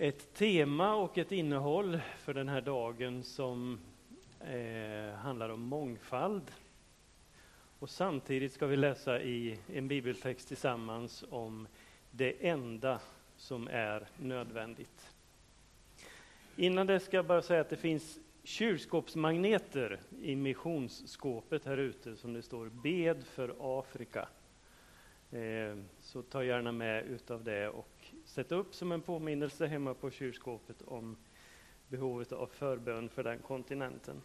ett tema och ett innehåll för den här dagen som eh, handlar om mångfald. Och samtidigt ska vi läsa i en bibeltext tillsammans om det enda som är nödvändigt. Innan det ska jag bara säga att det finns kylskåpsmagneter i missionsskåpet här ute som det står Bed för Afrika. Eh, så ta gärna med utav det och sätta upp som en påminnelse hemma på kylskåpet om behovet av förbön för den kontinenten.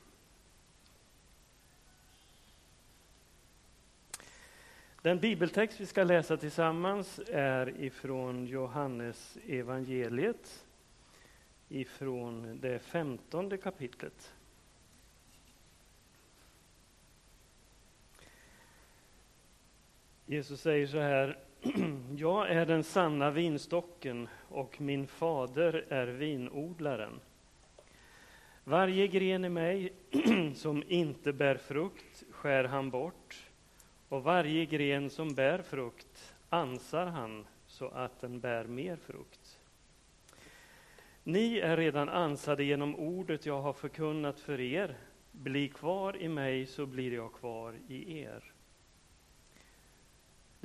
Den bibeltext vi ska läsa tillsammans är ifrån Johannes evangeliet ifrån det femtonde kapitlet. Jesus säger så här, jag är den sanna vinstocken och min fader är vinodlaren. Varje gren i mig som inte bär frukt skär han bort och varje gren som bär frukt ansar han så att den bär mer frukt. Ni är redan ansade genom ordet jag har förkunnat för er. Bli kvar i mig så blir jag kvar i er.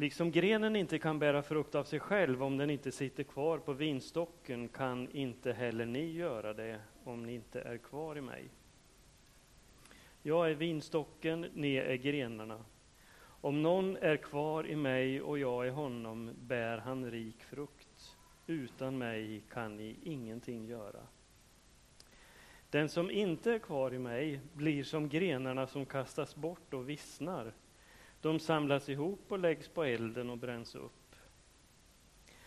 Liksom grenen inte kan bära frukt av sig själv om den inte sitter kvar på vinstocken kan inte heller ni göra det om ni inte är kvar i mig. Jag är vinstocken, ni är grenarna. Om någon är kvar i mig och jag i honom bär han rik frukt. Utan mig kan ni ingenting göra. Den som inte är kvar i mig blir som grenarna som kastas bort och vissnar. De samlas ihop och läggs på elden och bränns upp.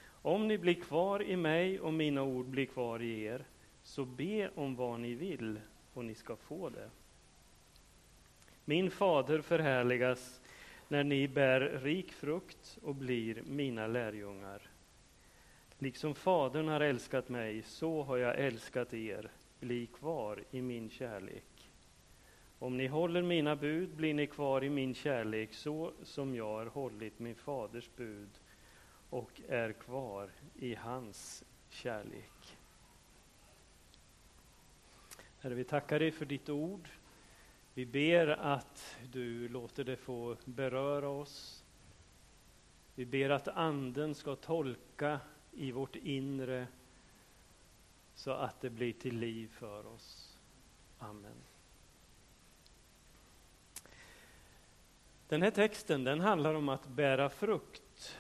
Om ni blir kvar i mig och mina ord blir kvar i er, så be om vad ni vill och ni ska få det. Min fader förhärligas när ni bär rik frukt och blir mina lärjungar. Liksom Fadern har älskat mig, så har jag älskat er. Bli kvar i min kärlek. Om ni håller mina bud blir ni kvar i min kärlek så som jag har hållit min faders bud och är kvar i hans kärlek. Herre, vi tackar dig för ditt ord. Vi ber att du låter det få beröra oss. Vi ber att Anden ska tolka i vårt inre så att det blir till liv för oss. Amen. Den här texten den handlar om att bära frukt.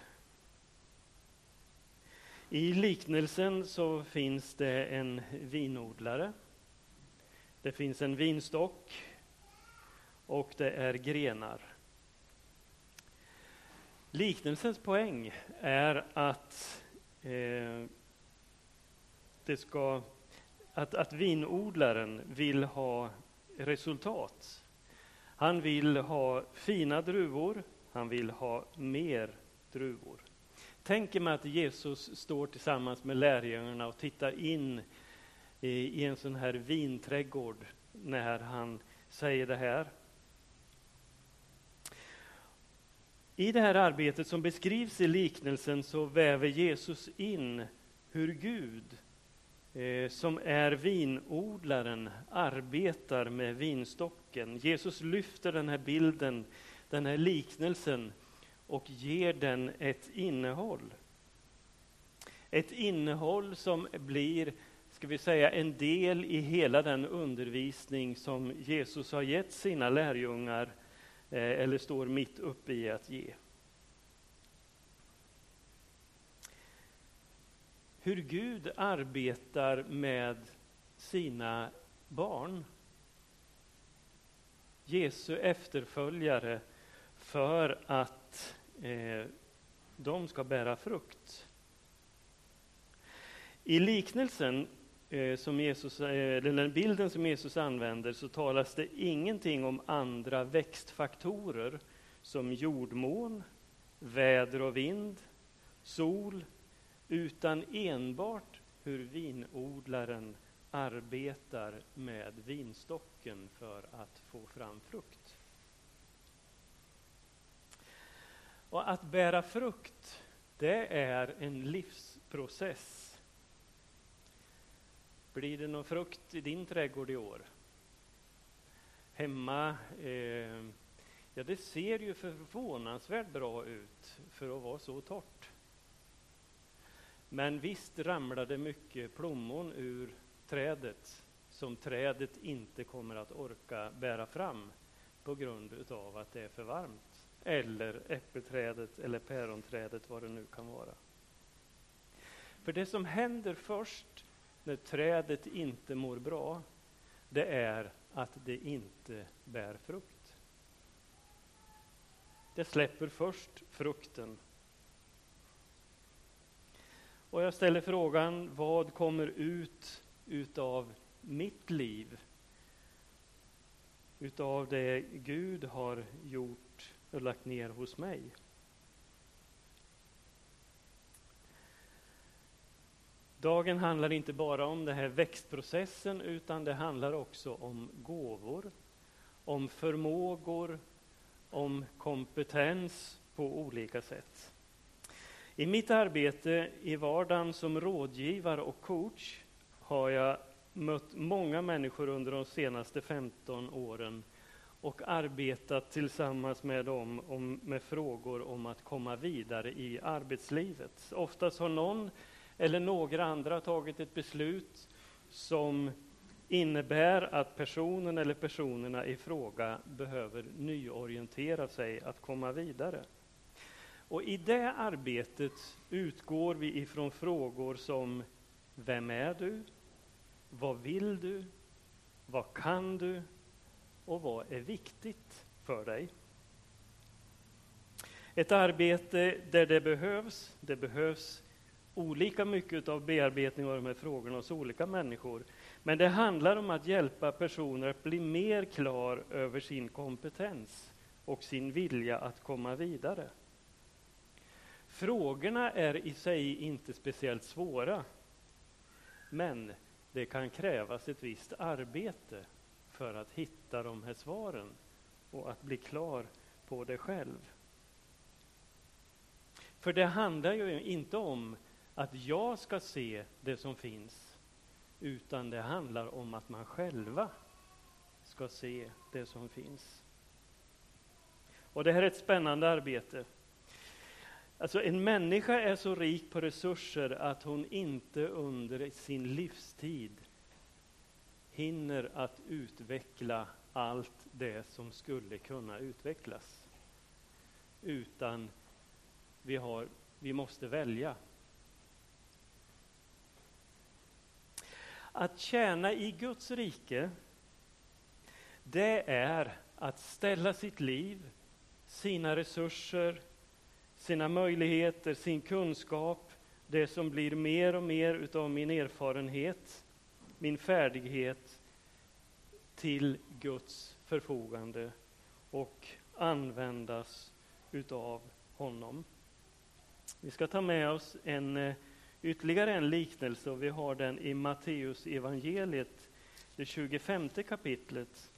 I liknelsen så finns det en vinodlare. Det finns en vinstock och det är grenar. Liknelsens poäng är att, eh, det ska, att, att vinodlaren vill ha resultat. Han vill ha fina druvor, han vill ha mer druvor. Tänk er att Jesus står tillsammans med lärjungarna och tittar in i en sån här vinträdgård när han säger det här. I det här arbetet som beskrivs i liknelsen så väver Jesus in hur Gud eh, som är vinodlaren arbetar med vinstocken. Jesus lyfter den här bilden, den här liknelsen och ger den ett innehåll. Ett innehåll som blir, ska vi säga, en del i hela den undervisning som Jesus har gett sina lärjungar, eh, eller står mitt uppe i att ge. Hur Gud arbetar med sina barn. Jesu efterföljare för att eh, de ska bära frukt. I liknelsen, eh, som Jesus, eh, den bilden som Jesus använder, så talas det ingenting om andra växtfaktorer som jordmån, väder och vind, sol, utan enbart hur vinodlaren arbetar med vinstocken för att få fram frukt. Och att bära frukt, det är en livsprocess. Blir det någon frukt i din trädgård i år? Hemma, eh, ja det ser ju förvånansvärt bra ut för att vara så torrt. Men visst ramlar det mycket plommon ur trädet som trädet inte kommer att orka bära fram på grund av att det är för varmt. Eller äppelträdet eller päronträdet, vad det nu kan vara. För det som händer först när trädet inte mår bra, det är att det inte bär frukt. Det släpper först frukten. Och jag ställer frågan, vad kommer ut utav mitt liv? Utav det Gud har gjort och lagt ner hos mig? Dagen handlar inte bara om den här växtprocessen utan det handlar också om gåvor, om förmågor, om kompetens på olika sätt. I mitt arbete i vardagen som rådgivare och coach har jag mött många människor under de senaste 15 åren och arbetat tillsammans med dem om, med frågor om att komma vidare i arbetslivet. Oftast har någon eller några andra tagit ett beslut som innebär att personen eller personerna i fråga behöver nyorientera sig att komma vidare. Och I det arbetet utgår vi ifrån frågor som Vem är du? Vad vill du? Vad kan du? Och vad är viktigt för dig? Ett arbete där det behövs, det behövs olika mycket av bearbetning av de här frågorna hos olika människor. Men det handlar om att hjälpa personer att bli mer klar över sin kompetens och sin vilja att komma vidare. Frågorna är i sig inte speciellt svåra, men det kan krävas ett visst arbete för att hitta de här svaren och att bli klar på det själv. För det handlar ju inte om att jag ska se det som finns, utan det handlar om att man själva ska se det som finns. Och det här är ett spännande arbete. Alltså en människa är så rik på resurser att hon inte under sin livstid hinner att utveckla allt det som skulle kunna utvecklas. Utan vi, har, vi måste välja. Att tjäna i Guds rike, det är att ställa sitt liv, sina resurser, sina möjligheter, sin kunskap, det som blir mer och mer utav min erfarenhet, min färdighet till Guds förfogande och användas utav honom. Vi ska ta med oss en eh, ytterligare en liknelse och vi har den i Matteus evangeliet, det 25 kapitlet.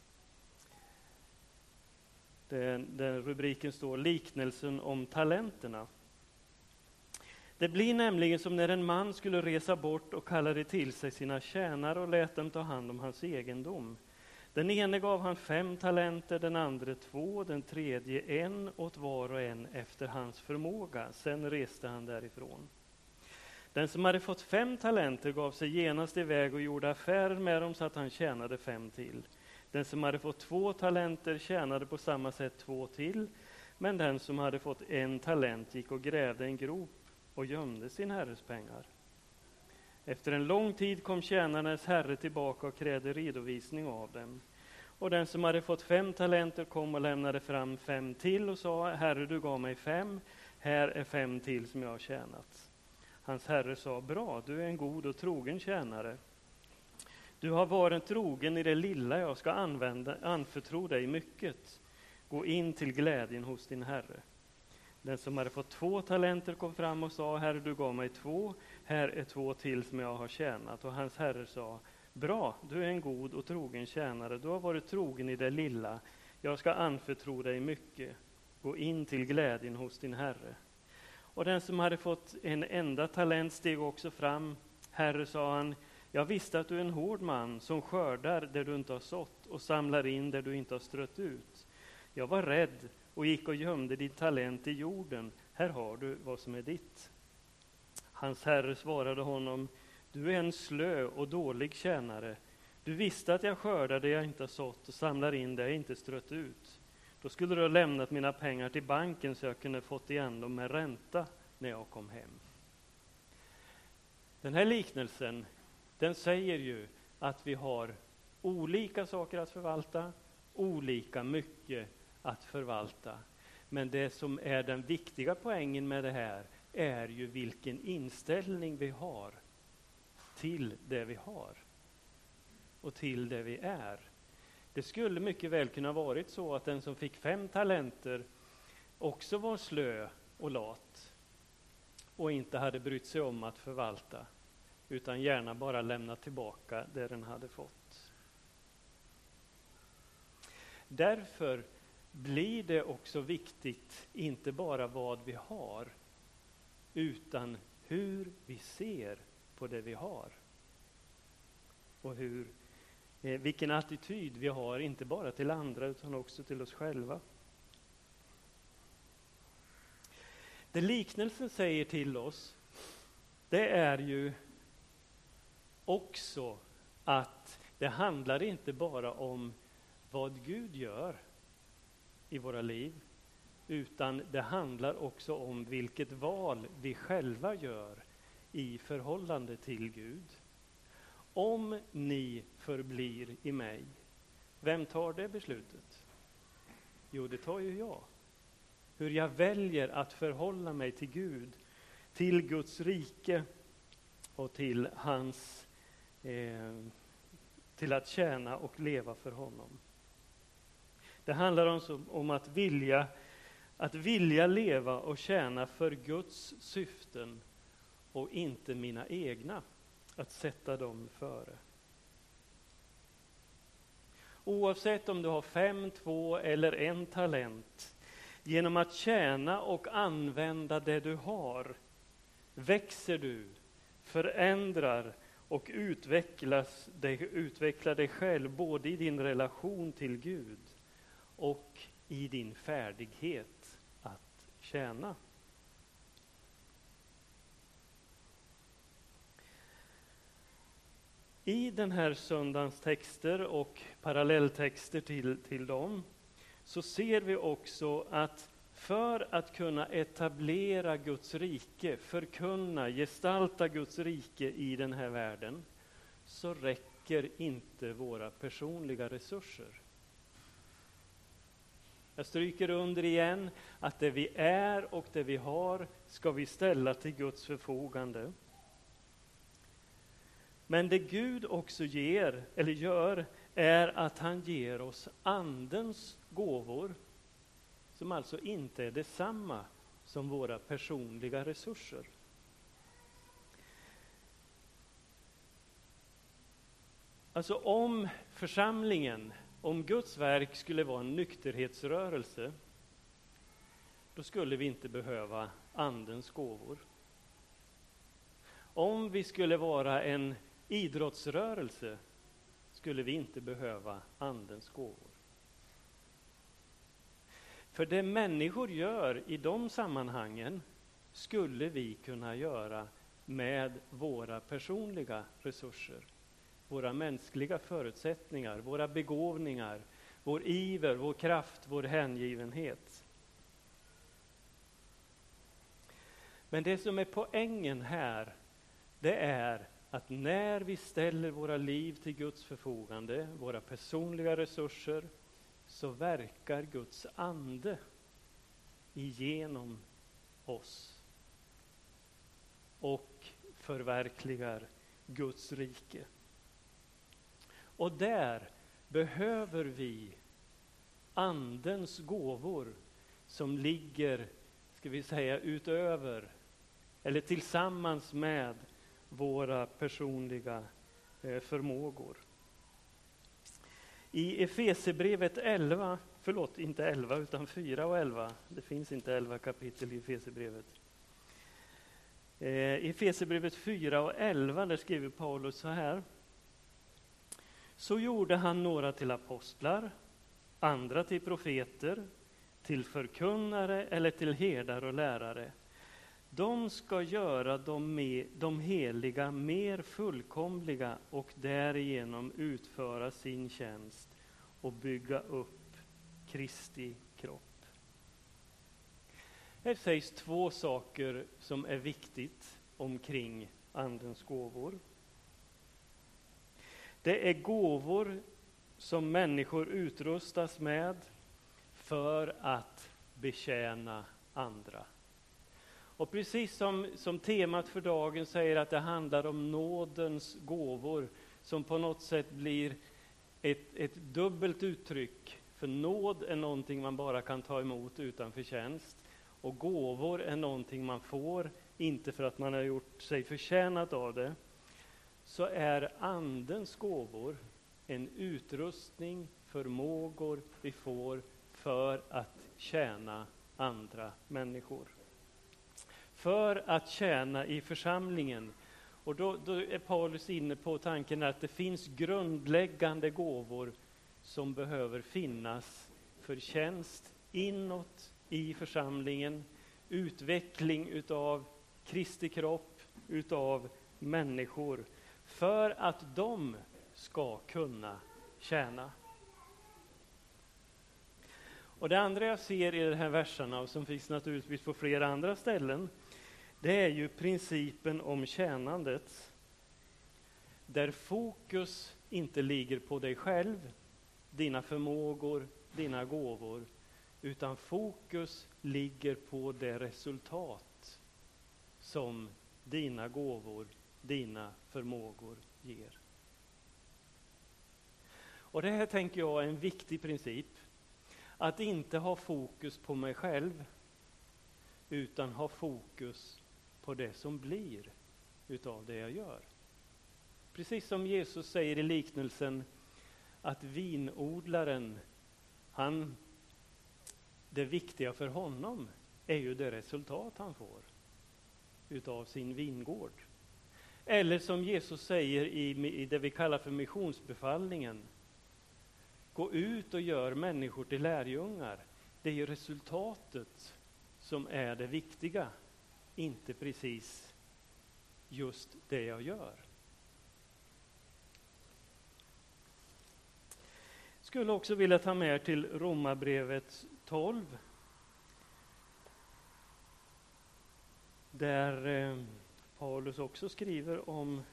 Där, där rubriken står Liknelsen om talenterna. Det blir nämligen som när en man skulle resa bort och kallade till sig sina tjänare och lät dem ta hand om hans egendom. Den ene gav han fem talenter, den andra två, den tredje en åt var och en efter hans förmåga. Sen reste han därifrån. Den som hade fått fem talenter gav sig genast iväg och gjorde affärer med dem så att han tjänade fem till. Den som hade fått två talenter tjänade på samma sätt två till, men den som hade fått en talent gick och grävde en grop och gömde sin herres pengar. Efter en lång tid kom tjänarens herre tillbaka och krävde redovisning av dem. Och den som hade fått fem talenter kom och lämnade fram fem till och sa, Herre, du gav mig fem, här är fem till som jag har tjänat. Hans herre sa, bra, du är en god och trogen tjänare. Du har varit trogen i det lilla jag ska använda, anförtro dig mycket. Gå in till glädjen hos din herre. Den som hade fått två talenter kom fram och sa, Herre, du gav mig två, här är två till som jag har tjänat. Och hans herre sa, bra, du är en god och trogen tjänare, du har varit trogen i det lilla, jag ska anförtro dig mycket. Gå in till glädjen hos din herre. Och den som hade fått en enda talent steg också fram. Herre, sa han, jag visste att du är en hård man som skördar där du inte har sått och samlar in där du inte har strött ut. Jag var rädd och gick och gömde din talent i jorden. Här har du vad som är ditt. Hans herre svarade honom, du är en slö och dålig tjänare. Du visste att jag skördar det jag inte har sått och samlar in det jag inte strött ut. Då skulle du ha lämnat mina pengar till banken så jag kunde fått igen dem med ränta när jag kom hem. Den här liknelsen, den säger ju att vi har olika saker att förvalta, olika mycket att förvalta. Men det som är den viktiga poängen med det här är ju vilken inställning vi har till det vi har och till det vi är. Det skulle mycket väl kunna varit så att den som fick fem talenter också var slö och lat och inte hade brytt sig om att förvalta utan gärna bara lämna tillbaka det den hade fått. Därför blir det också viktigt, inte bara vad vi har, utan hur vi ser på det vi har. Och hur, eh, vilken attityd vi har, inte bara till andra utan också till oss själva. Det liknelsen säger till oss, det är ju också att det handlar inte bara om vad Gud gör i våra liv, utan det handlar också om vilket val vi själva gör i förhållande till Gud. Om ni förblir i mig, vem tar det beslutet? Jo, det tar ju jag. Hur jag väljer att förhålla mig till Gud, till Guds rike och till hans eh, till att tjäna och leva för honom. Det handlar om, om att, vilja, att vilja leva och tjäna för Guds syften och inte mina egna, att sätta dem före. Oavsett om du har fem, två eller en talent, genom att tjäna och använda det du har, växer du, förändrar och utvecklas, utveckla dig själv både i din relation till Gud och i din färdighet att tjäna. I den här söndagens texter och parallelltexter till, till dem så ser vi också att för att kunna etablera Guds rike, förkunna, gestalta Guds rike i den här världen, så räcker inte våra personliga resurser. Jag stryker under igen att det vi är och det vi har ska vi ställa till Guds förfogande. Men det Gud också ger, eller gör, är att han ger oss Andens gåvor som alltså inte är detsamma som våra personliga resurser. Alltså om församlingen, om Guds verk skulle vara en nykterhetsrörelse, då skulle vi inte behöva Andens gåvor. Om vi skulle vara en idrottsrörelse skulle vi inte behöva Andens gåvor. För det människor gör i de sammanhangen skulle vi kunna göra med våra personliga resurser, våra mänskliga förutsättningar, våra begåvningar, vår iver, vår kraft, vår hängivenhet. Men det som är poängen här, det är att när vi ställer våra liv till Guds förfogande, våra personliga resurser, så verkar Guds ande igenom oss och förverkligar Guds rike. Och där behöver vi Andens gåvor som ligger, ska vi säga, utöver eller tillsammans med våra personliga eh, förmågor. I Efesebrevet 11, förlåt, inte 11 utan 4 och 11, det finns inte 11 kapitel i Efesebrevet. I eh, Efesebrevet 4 och 11 där skriver Paulus så här. Så gjorde han några till apostlar, andra till profeter, till förkunnare eller till herdar och lärare. De ska göra de, med, de heliga mer fullkomliga och därigenom utföra sin tjänst och bygga upp Kristi kropp. Här sägs två saker som är viktigt omkring Andens gåvor. Det är gåvor som människor utrustas med för att betjäna andra. Och precis som, som temat för dagen säger att det handlar om nådens gåvor som på något sätt blir ett, ett dubbelt uttryck. För nåd är någonting man bara kan ta emot utan förtjänst. Och gåvor är någonting man får, inte för att man har gjort sig förtjänat av det. Så är Andens gåvor en utrustning, förmågor vi får för att tjäna andra människor. För att tjäna i församlingen. Och då, då är Paulus inne på tanken att det finns grundläggande gåvor som behöver finnas för tjänst inåt i församlingen, utveckling utav Kristi kropp, utav människor, för att de ska kunna tjäna. Och det andra jag ser i de här verserna, och som finns naturligtvis på flera andra ställen, det är ju principen om tjänandet. Där fokus inte ligger på dig själv, dina förmågor, dina gåvor, utan fokus ligger på det resultat som dina gåvor, dina förmågor ger. Och det här tänker jag är en viktig princip. Att inte ha fokus på mig själv, utan ha fokus på det som blir utav det jag gör. Precis som Jesus säger i liknelsen att vinodlaren, han, det viktiga för honom är ju det resultat han får utav sin vingård. Eller som Jesus säger i, i det vi kallar för missionsbefallningen. Gå ut och gör människor till lärjungar. Det är ju resultatet som är det viktiga, inte precis just det jag gör. skulle också vilja ta med er till Romarbrevet 12. Där eh, Paulus också skriver om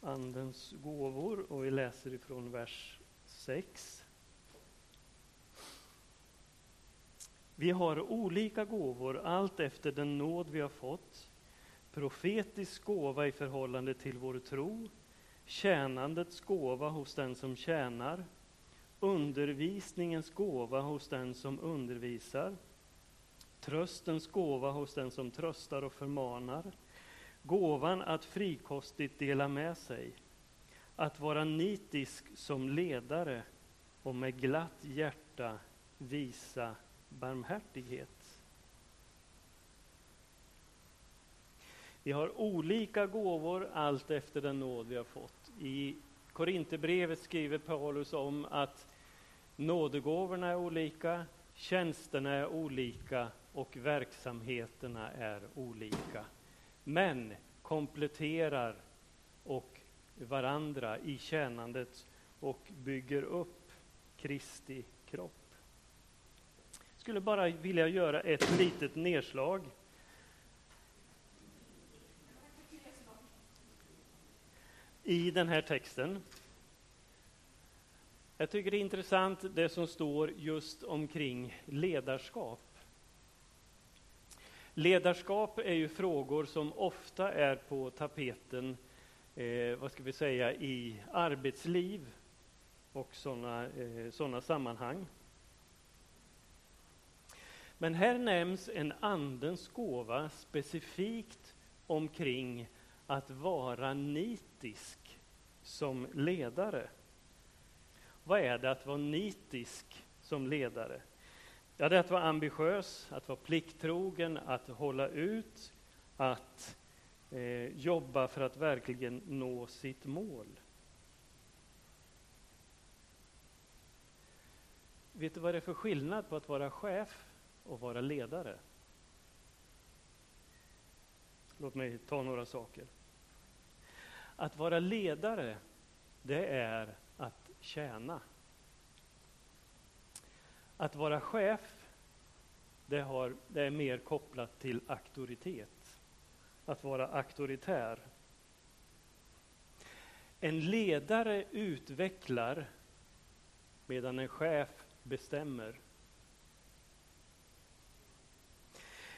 Andens gåvor och vi läser ifrån vers 6. Vi har olika gåvor allt efter den nåd vi har fått. Profetisk gåva i förhållande till vår tro, tjänandets gåva hos den som tjänar, undervisningens gåva hos den som undervisar, tröstens gåva hos den som tröstar och förmanar, gåvan att frikostigt dela med sig, att vara nitisk som ledare och med glatt hjärta visa barmhärtighet. Vi har olika gåvor allt efter den nåd vi har fått. I Korinthierbrevet skriver Paulus om att nådegåvorna är olika, tjänsterna är olika och verksamheterna är olika. Men kompletterar och varandra i tjänandet och bygger upp Kristi kropp. Jag skulle bara vilja göra ett litet nedslag. I den här texten. Jag tycker det är intressant det som står just omkring ledarskap. Ledarskap är ju frågor som ofta är på tapeten eh, vad ska vi säga, i arbetsliv och sådana eh, såna sammanhang. Men här nämns en andens gåva specifikt omkring att vara nitisk som ledare. Vad är det att vara nitisk som ledare? Ja, det är att vara ambitiös, att vara plikttrogen, att hålla ut, att eh, jobba för att verkligen nå sitt mål. Vet du vad det är för skillnad på att vara chef och vara ledare? Låt mig ta några saker. Att vara ledare, det är att tjäna. Att vara chef, det, har, det är mer kopplat till auktoritet. Att vara auktoritär. En ledare utvecklar medan en chef bestämmer.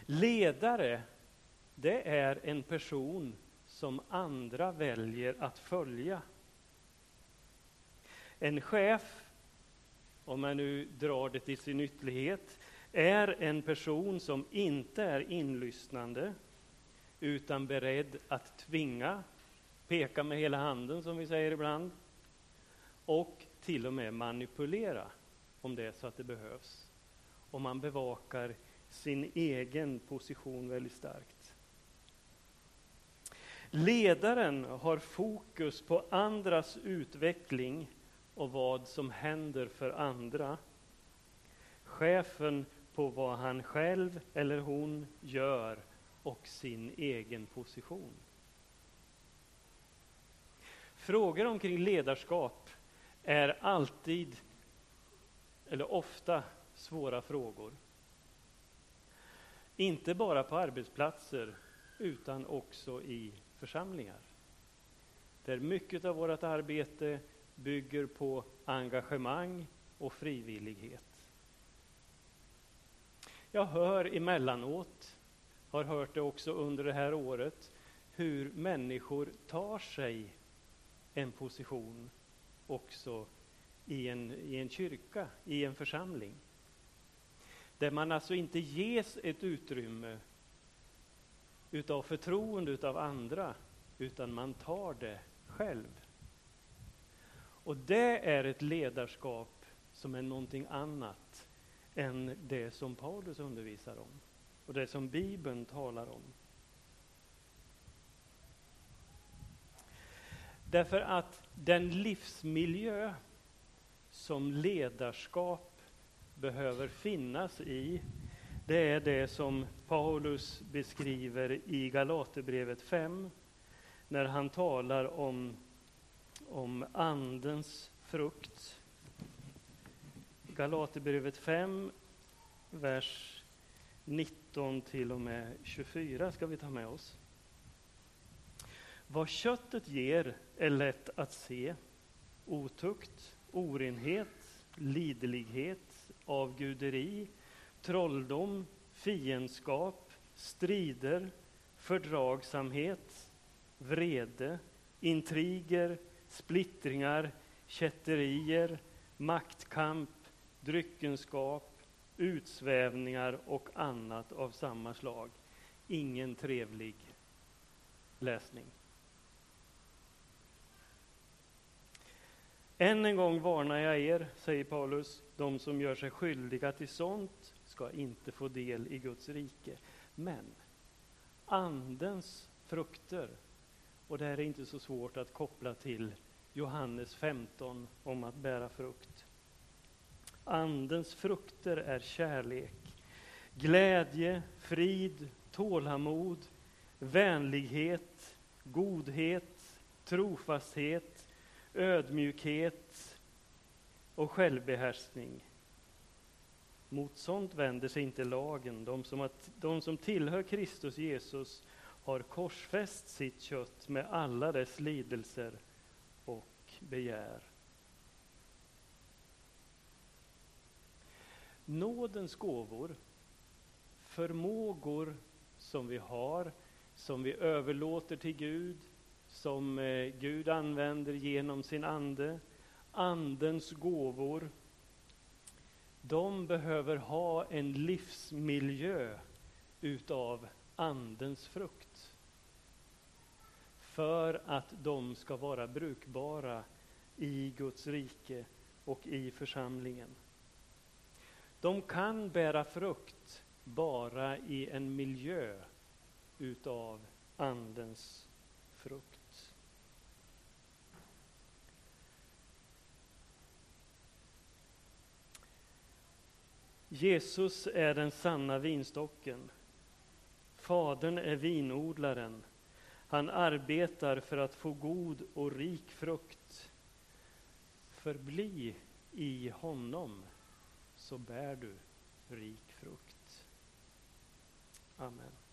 Ledare, det är en person som andra väljer att följa. En chef, om man nu drar det till sin ytterlighet, är en person som inte är inlyssnande utan beredd att tvinga, peka med hela handen som vi säger ibland, och till och med manipulera om det är så att det behövs. Och man bevakar sin egen position väldigt starkt. Ledaren har fokus på andras utveckling och vad som händer för andra. Chefen på vad han själv eller hon gör och sin egen position. Frågor omkring ledarskap är alltid, eller ofta, svåra frågor. Inte bara på arbetsplatser, utan också i församlingar. Där mycket av vårt arbete bygger på engagemang och frivillighet. Jag hör emellanåt, har hört det också under det här året, hur människor tar sig en position också i en, i en kyrka, i en församling. Där man alltså inte ges ett utrymme utav förtroende utav andra, utan man tar det själv. Och det är ett ledarskap som är någonting annat än det som Paulus undervisar om och det som Bibeln talar om. Därför att den livsmiljö som ledarskap behöver finnas i, det är det som Paulus beskriver i Galaterbrevet 5, när han talar om, om Andens frukt. Galaterbrevet 5, vers 19 till och med 24 ska vi ta med oss. Vad köttet ger är lätt att se. Otukt, orenhet, Lidlighet, avguderi, trolldom, fiendskap, strider, fördragsamhet, vrede, intriger, splittringar, kätterier, maktkamp, dryckenskap, utsvävningar och annat av samma slag. Ingen trevlig läsning. Än en gång varnar jag er, säger Paulus, de som gör sig skyldiga till sånt ska inte få del i Guds rike. Men Andens frukter, och det här är inte så svårt att koppla till Johannes 15 om att bära frukt. Andens frukter är kärlek, glädje, frid, tålamod, vänlighet, godhet, trofasthet, ödmjukhet och självbehärskning. Mot sånt vänder sig inte lagen. De som, att, de som tillhör Kristus Jesus har korsfäst sitt kött med alla dess lidelser och begär. Nådens gåvor, förmågor som vi har, som vi överlåter till Gud, som eh, Gud använder genom sin ande, andens gåvor, de behöver ha en livsmiljö utav andens frukt. För att de ska vara brukbara i Guds rike och i församlingen. De kan bära frukt bara i en miljö utav Andens frukt. Jesus är den sanna vinstocken. Fadern är vinodlaren. Han arbetar för att få god och rik frukt. Förbli i honom så bär du rik frukt. Amen.